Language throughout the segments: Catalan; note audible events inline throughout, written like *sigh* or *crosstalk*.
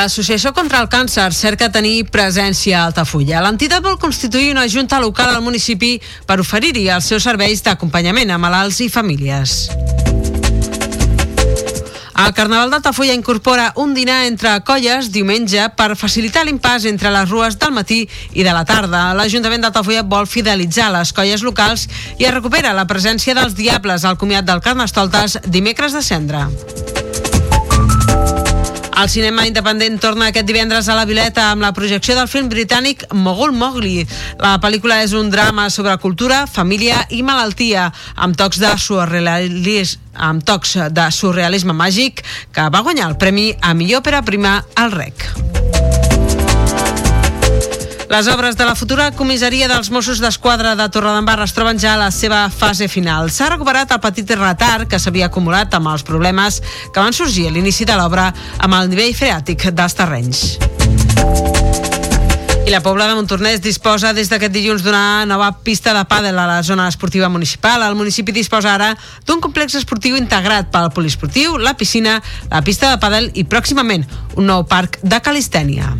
L'Associació contra el Càncer cerca tenir presència a Altafulla. L'entitat vol constituir una junta local al municipi per oferir-hi els seus serveis d'acompanyament a malalts i famílies. El Carnaval d'Altafulla incorpora un dinar entre colles diumenge per facilitar l'impàs entre les rues del matí i de la tarda. L'Ajuntament d'Altafulla vol fidelitzar les colles locals i es recupera la presència dels Diables al comiat del Carnestoltes dimecres de cendre. El cinema independent torna aquest divendres a la Vileta amb la projecció del film britànic Mogul Mowgli. La pel·lícula és un drama sobre cultura, família i malaltia, amb tocs de surrealisme amb tocs de surrealisme màgic que va guanyar el premi a millor òpera prima al REC. Les obres de la futura comissaria dels Mossos d'Esquadra de Torredembarra es troben ja a la seva fase final. S'ha recuperat el petit retard que s'havia acumulat amb els problemes que van sorgir a l'inici de l'obra amb el nivell freàtic dels terrenys. I la Pobla de Montornès disposa des d'aquest dilluns d'una nova pista de pàdel a la zona esportiva municipal. El municipi disposa ara d'un complex esportiu integrat pel poliesportiu, la piscina, la pista de pàdel i pròximament un nou parc de calistènia.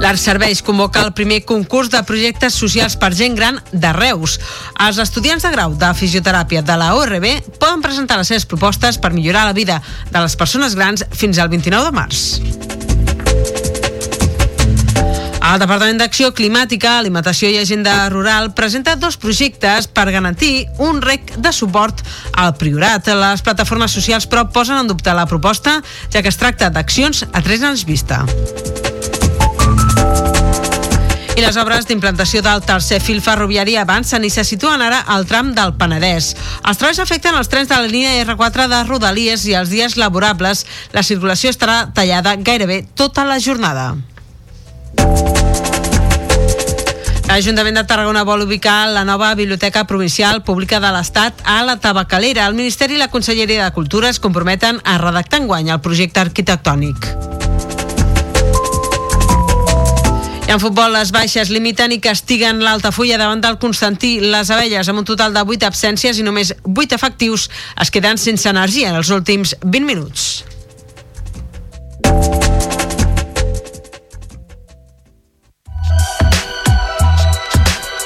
L'Arts Serveis convoca el primer concurs de projectes socials per gent gran de Reus. Els estudiants de grau de fisioteràpia de la ORB poden presentar les seves propostes per millorar la vida de les persones grans fins al 29 de març. El Departament d'Acció Climàtica, Alimentació i Agenda Rural presenta dos projectes per garantir un rec de suport al Priorat. Les plataformes socials, però, posen en dubte la proposta, ja que es tracta d'accions a tres anys vista. I les obres d'implantació del tercer fil ferroviari avancen i se situen ara al tram del Penedès. Els treballs afecten els trens de la línia R4 de Rodalies i els dies laborables la circulació estarà tallada gairebé tota la jornada. L'Ajuntament de Tarragona vol ubicar la nova Biblioteca Provincial Pública de l'Estat a la Tabacalera. El Ministeri i la Conselleria de Cultura es comprometen a redactar enguany el projecte arquitectònic. En futbol, les baixes limiten i castiguen l'Altafulla davant del Constantí. Les abelles, amb un total de 8 absències i només 8 efectius, es queden sense energia en els últims 20 minuts.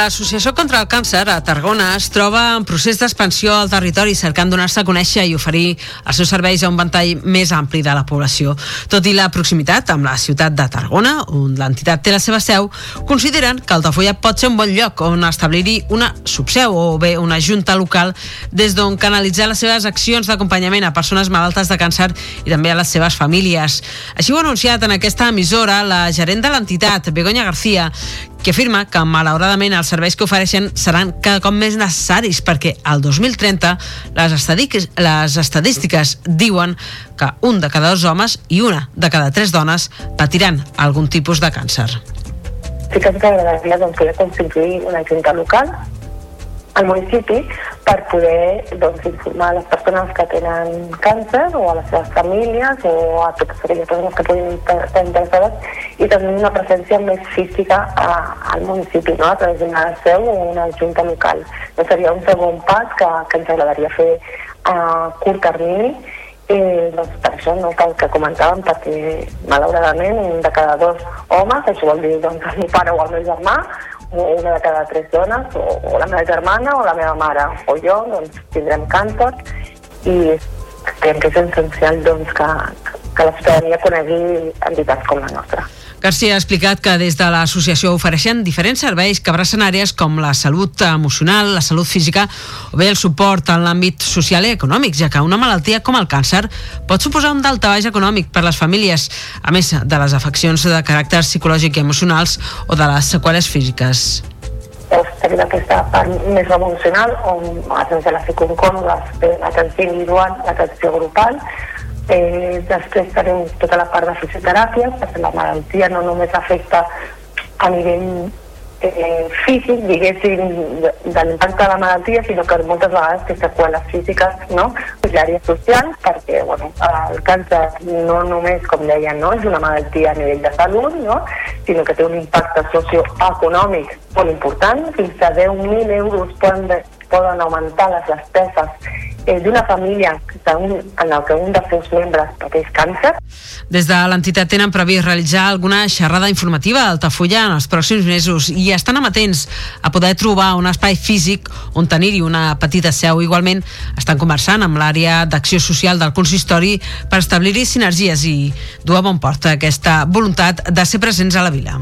L'Associació contra el Càncer a Tarragona es troba en procés d'expansió al territori cercant donar-se a conèixer i oferir els seus serveis a un ventall més ampli de la població. Tot i la proximitat amb la ciutat de Tarragona, on l'entitat té la seva seu, consideren que Altafulla pot ser un bon lloc on establir-hi una subseu o bé una junta local des d'on canalitzar les seves accions d'acompanyament a persones malaltes de càncer i també a les seves famílies. Així ho ha anunciat en aquesta emissora la gerent de l'entitat, Begoña García, que afirma que malauradament els serveis que ofereixen seran cada cop més necessaris perquè al 2030 les, estadístiques, les estadístiques diuen que un de cada dos homes i una de cada tres dones patiran algun tipus de càncer. Sí que ens agradaria doncs, poder constituir una junta local al municipi per poder doncs, informar les persones que tenen càncer o a les seves famílies o a totes aquelles persones que puguin estar interessades i tenir una presència més física a, al municipi, no? a través d'una seu o una junta local. No seria un segon pas que, que ens agradaria fer a curt termini i doncs per això no cal que comentàvem perquè malauradament un de cada dos homes, això vol dir doncs el meu pare o el meu germà, una de cada tres dones, o, o la meva germana o la meva mare o jo, doncs tindrem càncer i creiem que és essencial doncs, que, que la ciutadania conegui entitats com la nostra. Garcia ha explicat que des de l'associació ofereixen diferents serveis que abracen àrees com la salut emocional, la salut física o bé el suport en l'àmbit social i econòmic, ja que una malaltia com el càncer pot suposar un daltabaix econòmic per les famílies, a més de les afeccions de caràcter psicològic i emocionals o de les seqüeles físiques. Tenim aquesta part més emocional on a través de la psicòloga l'atenció individual, l'atenció grupal Eh, després tenim tota la part de fisioteràpia, perquè la malaltia no només afecta a nivell eh, físic, diguéssim, de, l'impacte de la malaltia, sinó que moltes vegades té seqüeles físiques, no? l'àrea social, perquè bueno, el càncer no només, com deia, no? és una malaltia a nivell de salut, no? sinó que té un impacte socioeconòmic molt important, fins a 10.000 euros poden, poden augmentar les despeses eh, d'una família un, en el que un dels seus membres pateix càncer. Des de l'entitat tenen previst realitzar alguna xerrada informativa a Altafulla en els pròxims mesos i estan amatents a poder trobar un espai físic on tenir-hi una petita seu. Igualment estan conversant amb l'àrea d'acció social del consistori per establir-hi sinergies i dur a bon port aquesta voluntat de ser presents a la vila.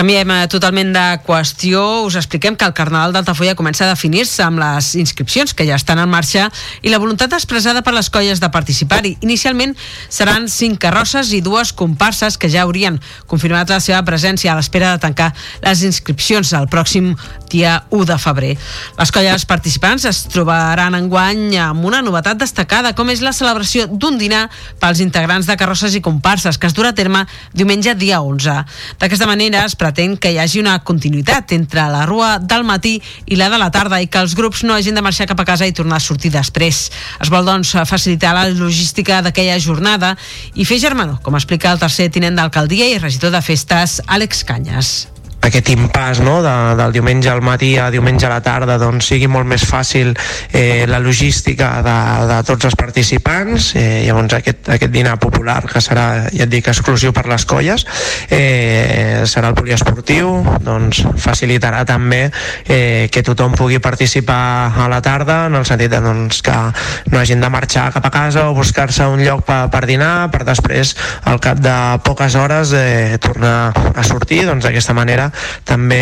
Canviem eh, totalment de qüestió. Us expliquem que el Carnaval d'Altafolla comença a definir-se amb les inscripcions que ja estan en marxa i la voluntat expressada per les colles de participar-hi. Inicialment seran cinc carrosses i dues comparses que ja haurien confirmat la seva presència a l'espera de tancar les inscripcions el pròxim dia 1 de febrer. Les colles participants es trobaran enguany amb una novetat destacada, com és la celebració d'un dinar pels integrants de carrosses i comparses que es durà a terme diumenge dia 11. D'aquesta manera es pretén que hi hagi una continuïtat entre la rua del matí i la de la tarda i que els grups no hagin de marxar cap a casa i tornar a sortir després. Es vol, doncs, facilitar la logística d'aquella jornada i fer germanor, com explica el tercer tinent d'alcaldia i regidor de festes, Àlex Canyes aquest impàs no? de, del diumenge al matí a diumenge a la tarda doncs, sigui molt més fàcil eh, la logística de, de tots els participants eh, llavors aquest, aquest dinar popular que serà, ja et dic, exclusiu per les colles eh, serà el poliesportiu doncs facilitarà també eh, que tothom pugui participar a la tarda en el sentit de, doncs, que no hagin de marxar cap a casa o buscar-se un lloc per, per dinar per després al cap de poques hores eh, tornar a sortir doncs d'aquesta manera també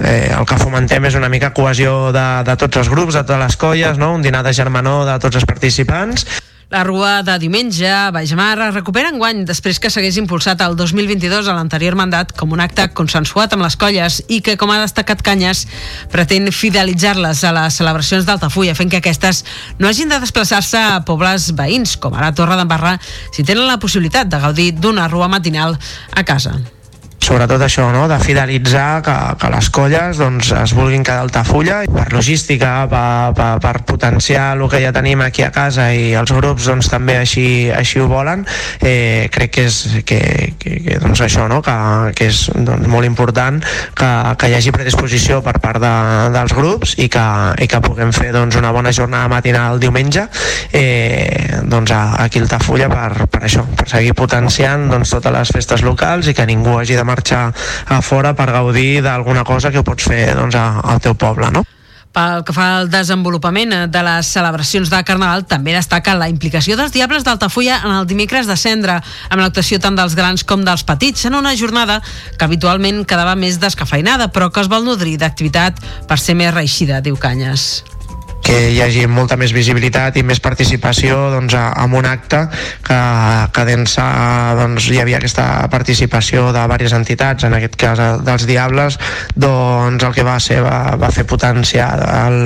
eh, el que fomentem és una mica cohesió de, de tots els grups, de totes les colles, no? un dinar de germanor de tots els participants la Rua de diumenge a Baixmar es recupera enguany després que s'hagués impulsat el 2022 a l'anterior mandat com un acte consensuat amb les colles i que, com ha destacat Canyes, pretén fidelitzar-les a les celebracions d'Altafulla, fent que aquestes no hagin de desplaçar-se a pobles veïns, com ara Torre d'en Barra, si tenen la possibilitat de gaudir d'una rua matinal a casa sobretot això, no? de fidelitzar que, que les colles doncs, es vulguin quedar a Altafulla per logística, per, per, per potenciar el que ja tenim aquí a casa i els grups doncs, també així, així ho volen eh, crec que és que, que, que doncs això, no? que, que és doncs, molt important que, que hi hagi predisposició per part de, dels grups i que, i que puguem fer doncs, una bona jornada matinal el diumenge eh, doncs, aquí a Altafulla per, per això, per seguir potenciant doncs, totes les festes locals i que ningú hagi de marxar a fora per gaudir d'alguna cosa que ho pots fer doncs, al teu poble, no? Pel que fa al desenvolupament de les celebracions de Carnaval, també destaca la implicació dels Diables d'Altafulla en el dimecres de cendre, amb l'actuació tant dels grans com dels petits, en una jornada que habitualment quedava més descafeinada, però que es vol nodrir d'activitat per ser més reixida, diu Canyes que hi hagi molta més visibilitat i més participació doncs, en un acte que, que d'ençà doncs, hi havia aquesta participació de diverses entitats, en aquest cas dels Diables, doncs el que va ser va, va fer potenciar el,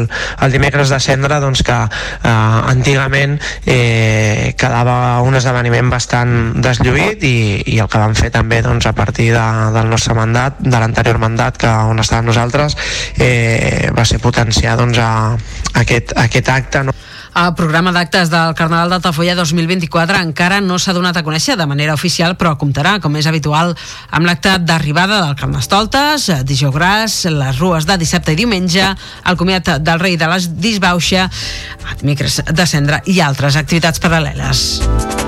el dimecres de cendre doncs, que eh, antigament eh, quedava un esdeveniment bastant deslluït i, i el que vam fer també doncs, a partir de, del nostre mandat, de l'anterior mandat que on estàvem nosaltres, eh, va ser potenciar doncs, a aquest, aquest acte. No? El programa d'actes del Carnaval d'Altafolla 2024 encara no s'ha donat a conèixer de manera oficial, però comptarà, com és habitual, amb l'acte d'arribada del Carnestoltes, dijous les rues de dissabte i diumenge, el comiat del rei de les Disbauxa, dimecres de cendre i altres activitats paral·leles.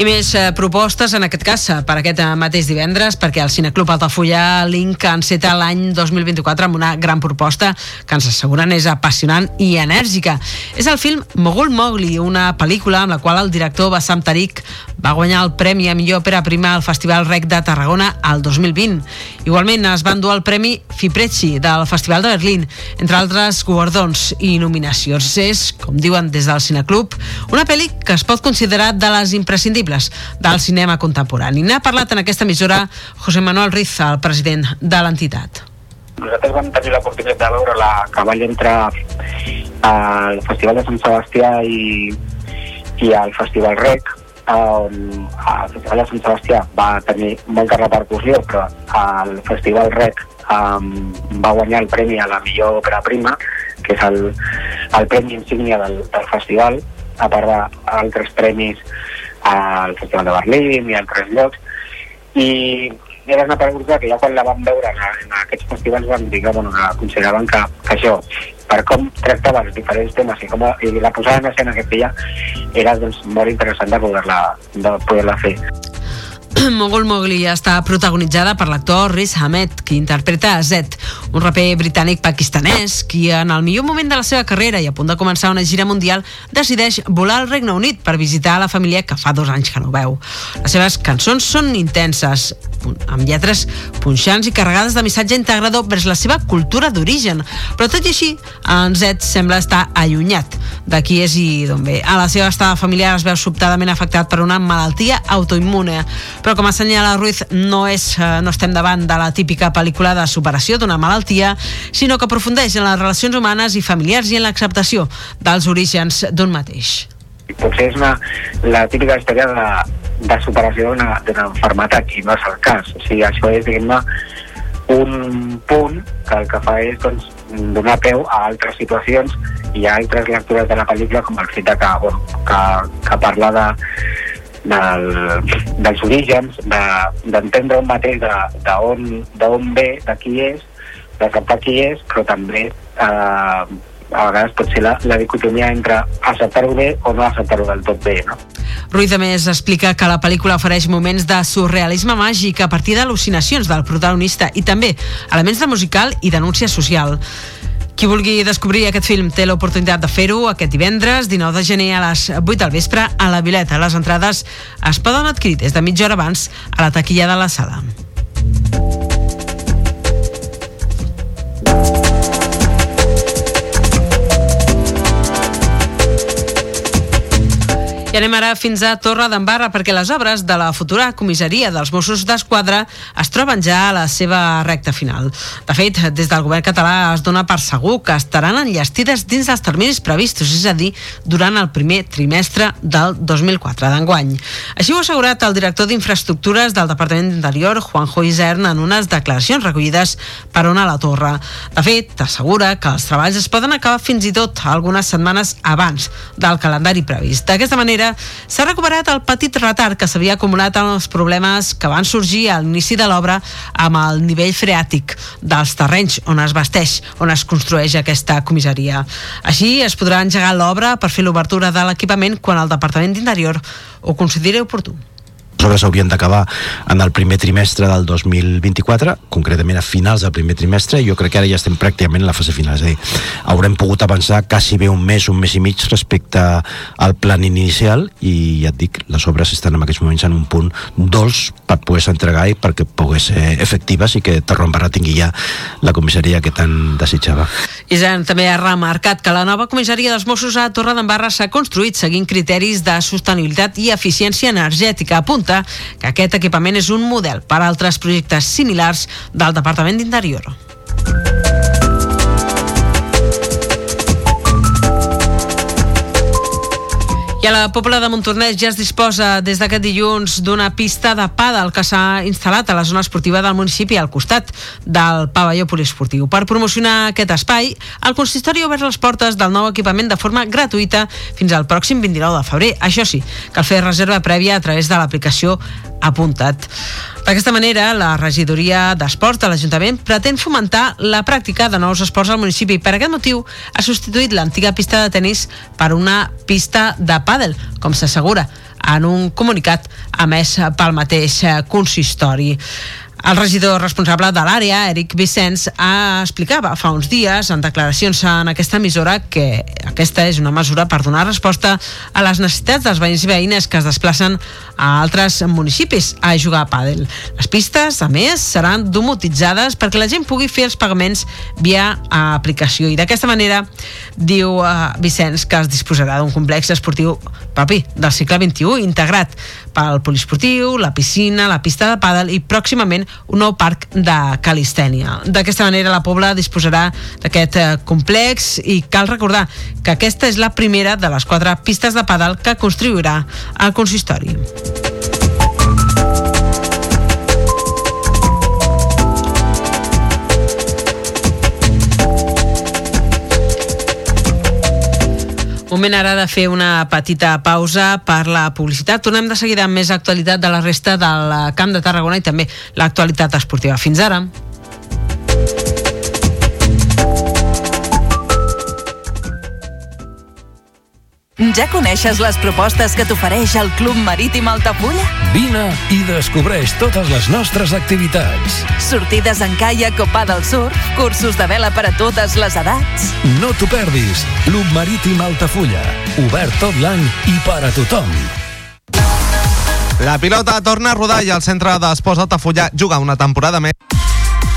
I més eh, propostes, en aquest cas, per aquest eh, mateix divendres, perquè el Cineclub Altafulla Link enceta l'any 2024 amb una gran proposta que ens asseguren és apassionant i enèrgica. És el film Mogul Mowgli, una pel·lícula amb la qual el director Bassam Tariq va guanyar el Premi a millor òpera prima al Festival Rec de Tarragona al 2020. Igualment es van dur el Premi Fipresci del Festival de Berlín, entre altres guardons i nominacions. És, com diuen des del Cineclub, una pel·li que es pot considerar de les imprescindibles del cinema contemporani. N'ha parlat en aquesta emissora José Manuel Riz, el president de l'entitat. Nosaltres vam tenir l'oportunitat de veure la que va entrar al Festival de Sant Sebastià i, i al Festival Rec on el Festival de Sant Sebastià va tenir molta repercussió, però el Festival Rec um, va guanyar el premi a la millor òpera prima, que és el, el premi insígnia del, del festival, a part d'altres premis al Festival de Berlín i altres llocs, i era una pel·lícula que ja quan la vam veure en, en aquests festivals vam dir que, bueno, consideraven que, que això, per com tractava els diferents temes i, com, i la posada en escena que feia era doncs, molt interessant de poder-la poder fer. *clears throat* Mogul Mowgli està protagonitzada per l'actor Riz Ahmed, qui interpreta a Zed, un raper britànic pakistanès qui en el millor moment de la seva carrera i a punt de començar una gira mundial decideix volar al Regne Unit per visitar la família que fa dos anys que no veu. Les seves cançons són intenses, amb lletres punxants i carregades de missatge integrador vers la seva cultura d'origen, però tot i així, en Zed sembla estar allunyat de qui és i d'on ve. A la seva estada familiar es veu sobtadament afectat per una malaltia autoimmune, però com assenyala Ruiz, no, és, eh, no estem davant de la típica pel·lícula de superació d'una malaltia, sinó que aprofundeix en les relacions humanes i familiars i en l'acceptació dels orígens d'un mateix. Potser és una, la típica història de, de superació d'una enfermetat i no és el cas. O sigui, això és, diguem-ne, un punt que el que fa és doncs, donar peu a altres situacions i a altres lectures de la pel·lícula com el fet que, bueno, que, que parla de, del, dels orígens, d'entendre de, un mateix d'on de, on ve, de qui és, d'acceptar qui és, però també eh, a vegades pot ser la, la dicotomia entre acceptar-ho bé o no acceptar-ho del tot bé, no? Ruiz, a més, explica que la pel·lícula ofereix moments de surrealisme màgic a partir d'al·lucinacions del protagonista i també elements de musical i denúncia social. Qui vulgui descobrir aquest film té l'oportunitat de fer-ho aquest divendres, 19 de gener a les 8 del vespre a la Vileta. Les entrades es poden adquirir des de mitja hora abans a la taquilla de la sala. I anem ara fins a Torre d'Embarra perquè les obres de la futura comissaria dels Mossos d'Esquadra es troben ja a la seva recta final. De fet, des del govern català es dona per segur que estaran enllestides dins dels terminis previstos, és a dir, durant el primer trimestre del 2004 d'enguany. Així ho ha assegurat el director d'Infraestructures del Departament d'Interior, Juanjo Isern, en unes declaracions recollides per una a la Torre. De fet, assegura que els treballs es poden acabar fins i tot algunes setmanes abans del calendari previst. D'aquesta manera, manera, s'ha recuperat el petit retard que s'havia acumulat en els problemes que van sorgir a l'inici de l'obra amb el nivell freàtic dels terrenys on es vesteix, on es construeix aquesta comissaria. Així es podrà engegar l'obra per fer l'obertura de l'equipament quan el Departament d'Interior ho consideri oportú. Les obres haurien d'acabar en el primer trimestre del 2024, concretament a finals del primer trimestre, i jo crec que ara ja estem pràcticament en la fase final, és a dir, haurem pogut avançar quasi bé un mes, un mes i mig respecte al plan inicial i ja et dic, les obres estan en aquests moments en un punt dolç per poder-se entregar i perquè pogués ser efectives i que Tarrón-Barra tingui ja la comissaria que tant desitjava. Isern també ha remarcat que la nova comissaria dels Mossos a Torredembarra s'ha construït seguint criteris de sostenibilitat i eficiència energètica. Apunta apunta que aquest equipament és un model per a altres projectes similars del Departament d'Interior. I a la Pobla de Montornès ja es disposa des d'aquest dilluns d'una pista de pàdel que s'ha instal·lat a la zona esportiva del municipi al costat del pavelló poliesportiu. Per promocionar aquest espai, el consistori ha obert les portes del nou equipament de forma gratuïta fins al pròxim 29 de febrer. Això sí, cal fer reserva prèvia a través de l'aplicació Apuntat. D'aquesta manera, la regidoria d'Esports de l'Ajuntament pretén fomentar la pràctica de nous esports al municipi per aquest motiu ha substituït l'antiga pista de tennis per una pista de pàdel, com s'assegura en un comunicat emès pel mateix consistori. El regidor responsable de l'àrea, Eric Vicenç, explicava fa uns dies en declaracions en aquesta emissora que aquesta és una mesura per donar resposta a les necessitats dels veïns i veïnes que es desplacen a altres municipis a jugar a pàdel. Les pistes, a més, seran domotitzades perquè la gent pugui fer els pagaments via aplicació i d'aquesta manera diu uh, Vicenç que es disposarà d'un complex esportiu propi del segle XXI integrat pel poliesportiu, la piscina, la pista de pàdel i pròximament un nou parc de calistènia. D'aquesta manera la Pobla disposarà d'aquest eh, complex i cal recordar que aquesta és la primera de les quatre pistes de pàdel que construirà el consistori. Moment ara de fer una petita pausa per la publicitat. Tornem de seguida amb més actualitat de la resta del Camp de Tarragona i també l'actualitat esportiva. Fins ara. Ja coneixes les propostes que t'ofereix el Club Marítim Altafulla? Vine i descobreix totes les nostres activitats. Sortides en caiac o pa del surf, cursos de vela per a totes les edats. No t'ho perdis. Club Marítim Altafulla. Obert tot l'any i per a tothom. La pilota torna a rodar i el centre d'Esports Altafulla juga una temporada més.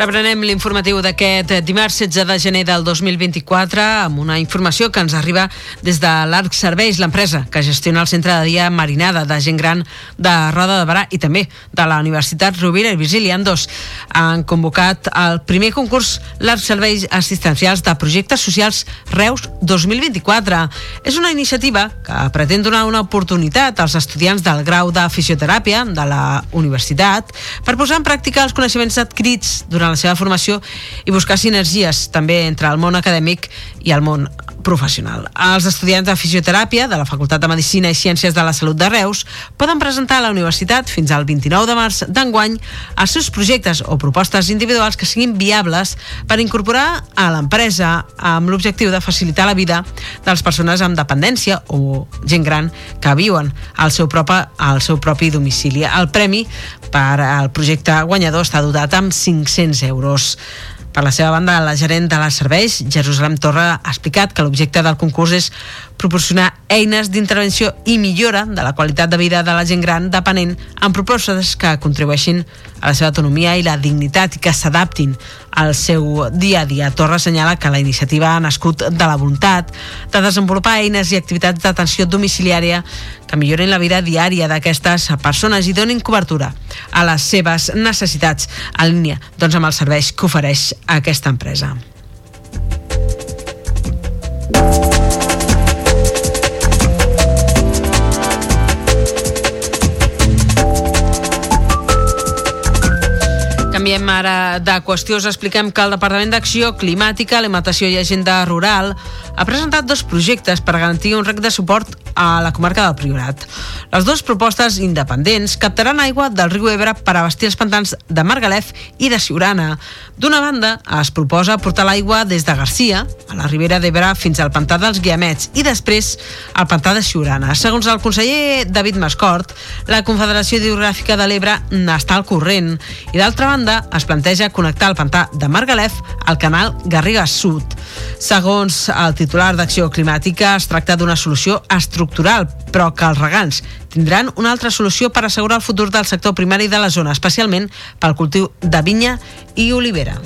Reprenem l'informatiu d'aquest dimarts 16 de gener del 2024 amb una informació que ens arriba des de l'Arc Serveis, l'empresa que gestiona el centre de dia Marinada de gent gran de Roda de Barà i també de la Universitat Rovira i Virgili. dos han convocat el primer concurs l'Arc Serveis Assistencials de Projectes Socials Reus 2024. És una iniciativa que pretén donar una oportunitat als estudiants del grau de fisioteràpia de la universitat per posar en pràctica els coneixements adquirits durant la seva formació i buscar sinergies també entre el món acadèmic i el món professional. Els estudiants de fisioteràpia de la Facultat de Medicina i Ciències de la Salut de Reus poden presentar a la universitat fins al 29 de març d'enguany els seus projectes o propostes individuals que siguin viables per incorporar a l'empresa amb l'objectiu de facilitar la vida de les persones amb dependència o gent gran que viuen al seu propi, al seu propi domicili. El premi per al projecte guanyador està dotat amb 500 euros. Per la seva banda, la gerent de la serveis, Jerusalem Torra, ha explicat que l'objecte del concurs és proporcionar eines d'intervenció i millora de la qualitat de vida de la gent gran depenent en propostes que contribueixin a la seva autonomia i la dignitat i que s'adaptin al seu dia a dia. Torra assenyala que la iniciativa ha nascut de la voluntat de desenvolupar eines i activitats d'atenció domiciliària que millorin la vida diària d'aquestes persones i donin cobertura a les seves necessitats en línia doncs, amb els serveis que ofereix aquesta empresa. Canviem ara de qüestió. Us expliquem que el Departament d'Acció Climàtica, Alimentació i Agenda Rural ha presentat dos projectes per garantir un rec de suport a la comarca del Priorat. Les dues propostes independents captaran aigua del riu Ebre per abastir els pantans de Margalef i de Siurana. D'una banda, es proposa portar l'aigua des de Garcia, a la ribera d'Ebre, fins al pantà dels Guiamets i després al pantà de Siurana. Segons el conseller David Mascort, la Confederació Hidrogràfica de l'Ebre n'està al corrent i d'altra banda es planteja connectar el pantà de Margalef al canal Garriga Sud. Segons el titular d'Acció Climàtica, es tracta d'una solució estructural, però que els regants tindran una altra solució per assegurar el futur del sector primari de la zona, especialment pel cultiu de vinya i olivera.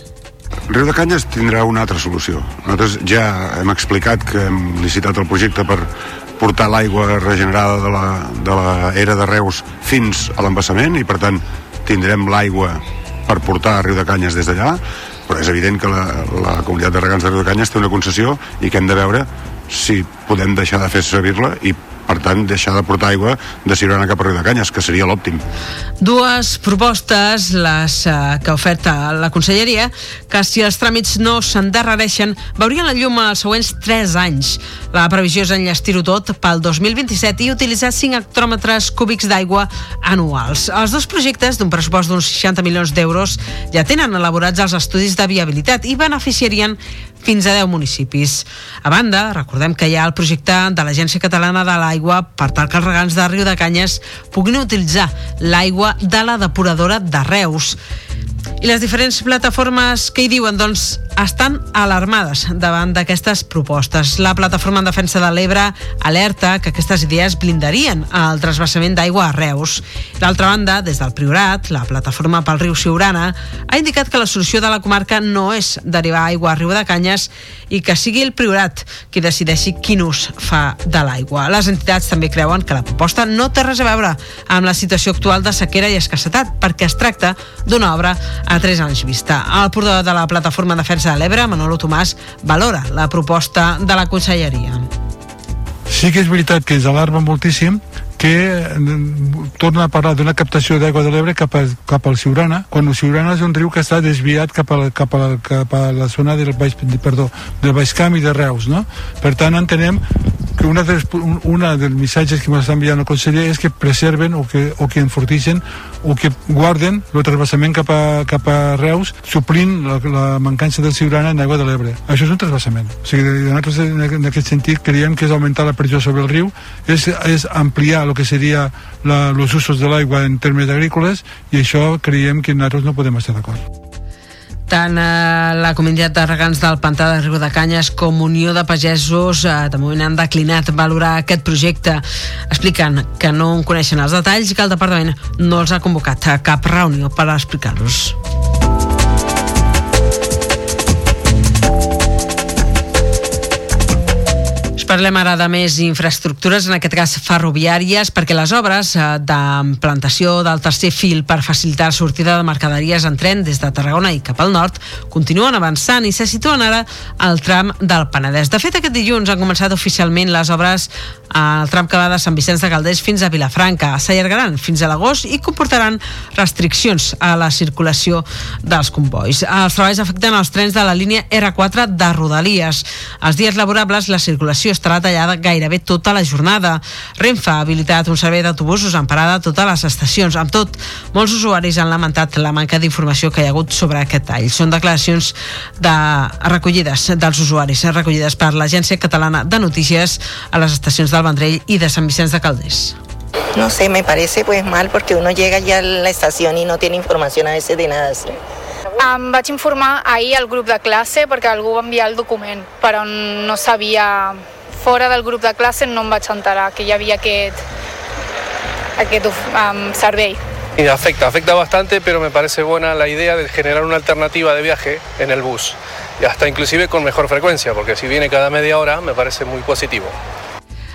Riu de Canyes tindrà una altra solució. Nosaltres ja hem explicat que hem licitat el projecte per portar l'aigua regenerada de la, de la era de Reus fins a l'embassament i per tant tindrem l'aigua per portar a Riu de Canyes des d'allà però és evident que la, la comunitat de regants de Riu de Canyes té una concessió i que hem de veure si podem deixar de fer servir-la i per tant deixar de portar aigua de Sirona cap a Riu de Canyes, que seria l'òptim. Dues propostes, les eh, que ha ofert la Conselleria, que si els tràmits no s'endarrereixen, veurien la llum els següents 3 anys. La previsió és enllestir-ho tot pel 2027 i utilitzar 5 hectòmetres cúbics d'aigua anuals. Els dos projectes, d'un pressupost d'uns 60 milions d'euros, ja tenen elaborats els estudis de viabilitat i beneficiarien fins a 10 municipis. A banda, recordem que hi ha el projecte de l'Agència Catalana de l'Aigua per tal que els regants de Riu de Canyes puguin utilitzar l'aigua de la depuradora de Reus. I les diferents plataformes que hi diuen, doncs, estan alarmades davant d'aquestes propostes. La plataforma en defensa de l'Ebre alerta que aquestes idees blindarien el trasbassament d'aigua a Reus. D'altra banda, des del Priorat, la plataforma pel riu Siurana ha indicat que la solució de la comarca no és derivar aigua a Riu de Canyes i que sigui el Priorat qui decideixi quin ús fa de l'aigua. Les entitats també creuen que la proposta no té res a veure amb la situació actual de sequera i escassetat, perquè es tracta d'una obra a tres anys vista. El portador de la plataforma Defensa de l'Ebre, Manolo Tomàs, valora la proposta de la conselleria. Sí que és veritat que ens alarma moltíssim que mm, torna a parlar d'una captació d'aigua de l'Ebre cap, a, cap al Siurana, quan el Siurana és un riu que està desviat cap a, cap a, cap a la zona del Baix, perdó, del Baix Camp i de Reus, no? Per tant, entenem que una, dels, una dels missatges que m'està enviant el conseller és que preserven o que, o que enfortixen o que guarden el trasbassament cap a, cap a Reus, suplint la, la mancança del Siurana en aigua de l'Ebre. Això és un trasbassament. O sigui, nosaltres en aquest sentit creiem que és augmentar la pressió sobre el riu, és, és ampliar el que seria la, els usos de l'aigua en termes agrícoles i això creiem que nosaltres no podem estar d'acord. Tant eh, la comunitat de regants del Pantà de Riu de Canyes com Unió de Pagesos eh, de moment han declinat valorar aquest projecte explicant que no en coneixen els detalls i que el departament no els ha convocat a cap reunió per explicar-los. Parlem ara de més infraestructures, en aquest cas ferroviàries, perquè les obres eh, d'implantació del tercer fil per facilitar la sortida de mercaderies en tren des de Tarragona i cap al nord continuen avançant i se situen ara al tram del Penedès. De fet, aquest dilluns han començat oficialment les obres al tram que va de Sant Vicenç de Calders fins a Vilafranca. S'allargaran fins a l'agost i comportaran restriccions a la circulació dels convois. Els treballs afecten els trens de la línia R4 de Rodalies. Els dies laborables la circulació estarà tallada gairebé tota la jornada. Renfe ha habilitat un servei d'autobusos en parada a totes les estacions. Amb tot, molts usuaris han lamentat la manca d'informació que hi ha hagut sobre aquest tall. Són declaracions de recollides dels usuaris, recollides per l'Agència Catalana de Notícies a les estacions del Vendrell i de Sant Vicenç de Calders. No sé, me parece pues mal porque uno llega ya a la estación y no tiene información a veces de nada. ¿sí? Em vaig informar ahir al grup de classe perquè algú va enviar el document, però no sabia fora del grup de classe no em vaig enterar que hi havia aquest, aquest um, servei. Y afecta, afecta bastante, pero me parece buena la idea de generar una alternativa de viaje en el bus. Y hasta inclusive con mejor frecuencia, porque si viene cada media hora me parece muy positivo.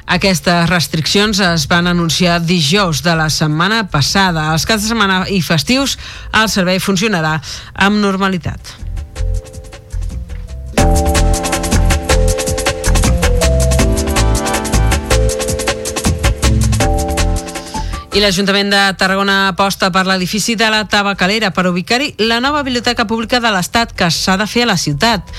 Aquestes restriccions es van anunciar dijous de la setmana passada. Els caps de setmana i festius el servei funcionarà amb normalitat. I l'Ajuntament de Tarragona aposta per l'edifici de la Tabacalera per ubicar-hi la nova biblioteca pública de l'Estat que s'ha de fer a la ciutat.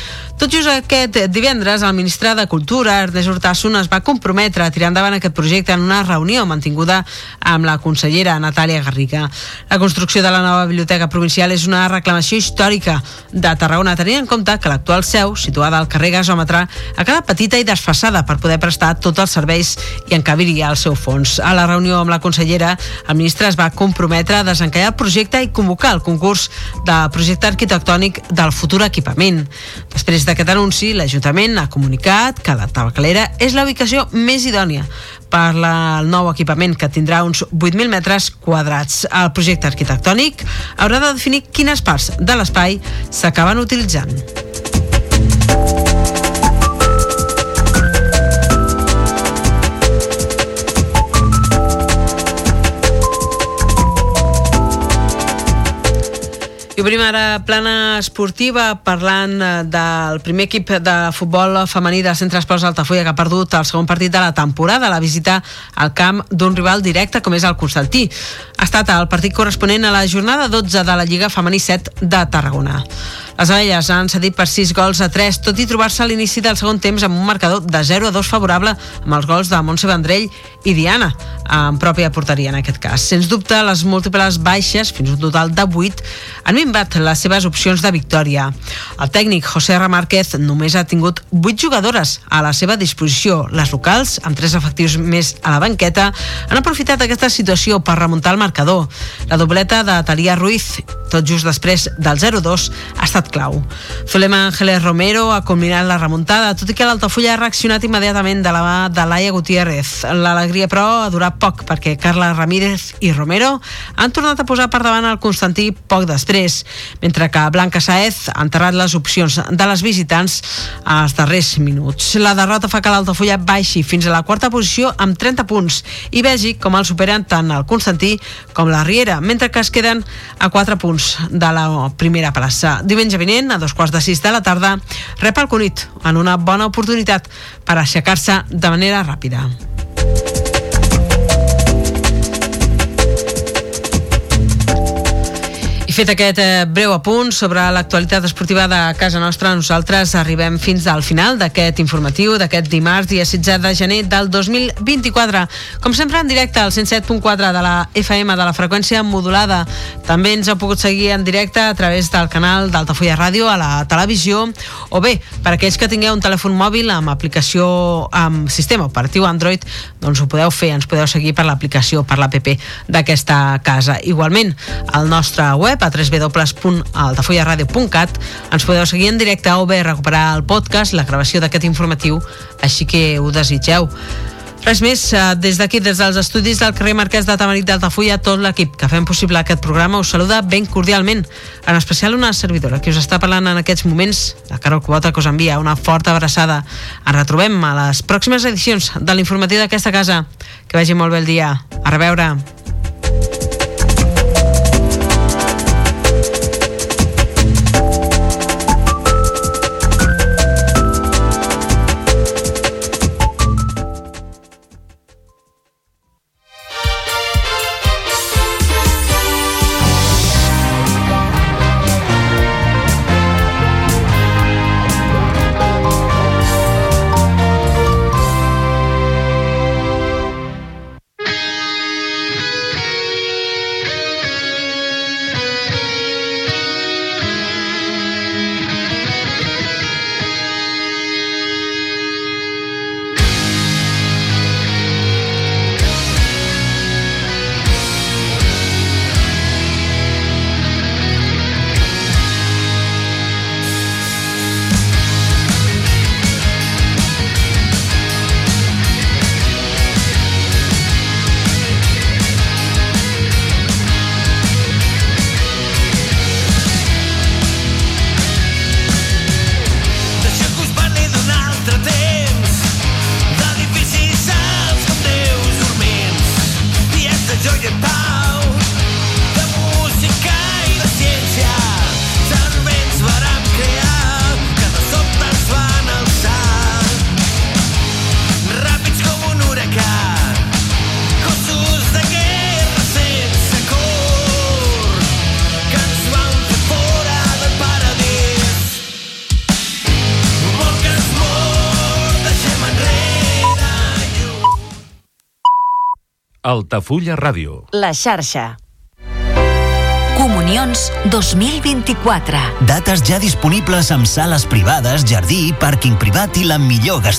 Tot just aquest divendres, el ministre de Cultura, Ernest Urtasun, es va comprometre a tirar endavant aquest projecte en una reunió mantinguda amb la consellera Natàlia Garriga. La construcció de la nova biblioteca provincial és una reclamació històrica de Tarragona, tenint en compte que l'actual seu, situada al carrer Gasòmetre, ha quedat petita i desfassada per poder prestar tots els serveis i encabiria el seu fons. A la reunió amb la consellera, el ministre es va comprometre a desencallar el projecte i convocar el concurs de projecte arquitectònic del futur equipament. Després d'aquest anunci, l'Ajuntament ha comunicat que la tabacalera és la ubicació més idònia per la, el nou equipament que tindrà uns 8.000 metres quadrats. El projecte arquitectònic haurà de definir quines parts de l'espai s'acaben utilitzant. I obrim ara plana esportiva parlant eh, del primer equip de futbol femení del Centre Esports Altafulla que ha perdut el segon partit de la temporada, la visita al camp d'un rival directe com és el Constantí. Ha estat el partit corresponent a la jornada 12 de la Lliga Femení 7 de Tarragona. Les abelles han cedit per 6 gols a 3, tot i trobar-se a l'inici del segon temps amb un marcador de 0 a 2 favorable amb els gols de Montse Vendrell i Diana, en pròpia porteria en aquest cas. Sens dubte, les múltiples baixes, fins un total de 8, han minvat les seves opcions de victòria. El tècnic José R. Márquez només ha tingut 8 jugadores a la seva disposició. Les locals, amb 3 efectius més a la banqueta, han aprofitat aquesta situació per remuntar el marcador. La dobleta de Talia Ruiz, tot just després del 0-2, ha estat clau. Zulema Ángeles Romero ha combinat la remuntada, tot i que l'Altafulla ha reaccionat immediatament de la mà de Laia Gutiérrez. L'alegria, però, ha durat poc, perquè Carla Ramírez i Romero han tornat a posar per davant el Constantí poc després, mentre que Blanca Saez ha enterrat les opcions de les visitants als darrers minuts. La derrota fa que l'Altafulla baixi fins a la quarta posició amb 30 punts i vegi com el superen tant el Constantí com la Riera, mentre que es queden a 4 punts de la primera plaça. Diumenge vinent, a dos quarts de sis de la tarda, rep el Cunit en una bona oportunitat per aixecar-se de manera ràpida. I fet aquest eh, breu apunt sobre l'actualitat esportiva de casa nostra, nosaltres arribem fins al final d'aquest informatiu d'aquest dimarts, dia 16 de gener del 2024. Com sempre, en directe al 107.4 de la FM de la freqüència modulada. També ens heu pogut seguir en directe a través del canal d'Altafulla Ràdio a la televisió o bé, per aquells que tingueu un telèfon mòbil amb aplicació amb sistema operatiu Android, doncs ho podeu fer, ens podeu seguir per l'aplicació, per l'APP d'aquesta casa. Igualment, al nostre web web a www.altafollaradio.cat ens podeu seguir en directe o bé recuperar el podcast, la gravació d'aquest informatiu, així que ho desitgeu. Res més, eh, des d'aquí, des dels estudis del carrer Marquès de Tamarit d'Altafulla, tot l'equip que fem possible aquest programa us saluda ben cordialment, en especial una servidora que us està parlant en aquests moments, la Carol Cubota, que us envia una forta abraçada. Ens retrobem a les pròximes edicions de l'informatiu d'aquesta casa. Que vagi molt bé el dia. A reveure. Altafulla Ràdio. La xarxa. Comunions 2024. Dates ja disponibles amb sales privades, jardí, pàrquing privat i la millor gastronomia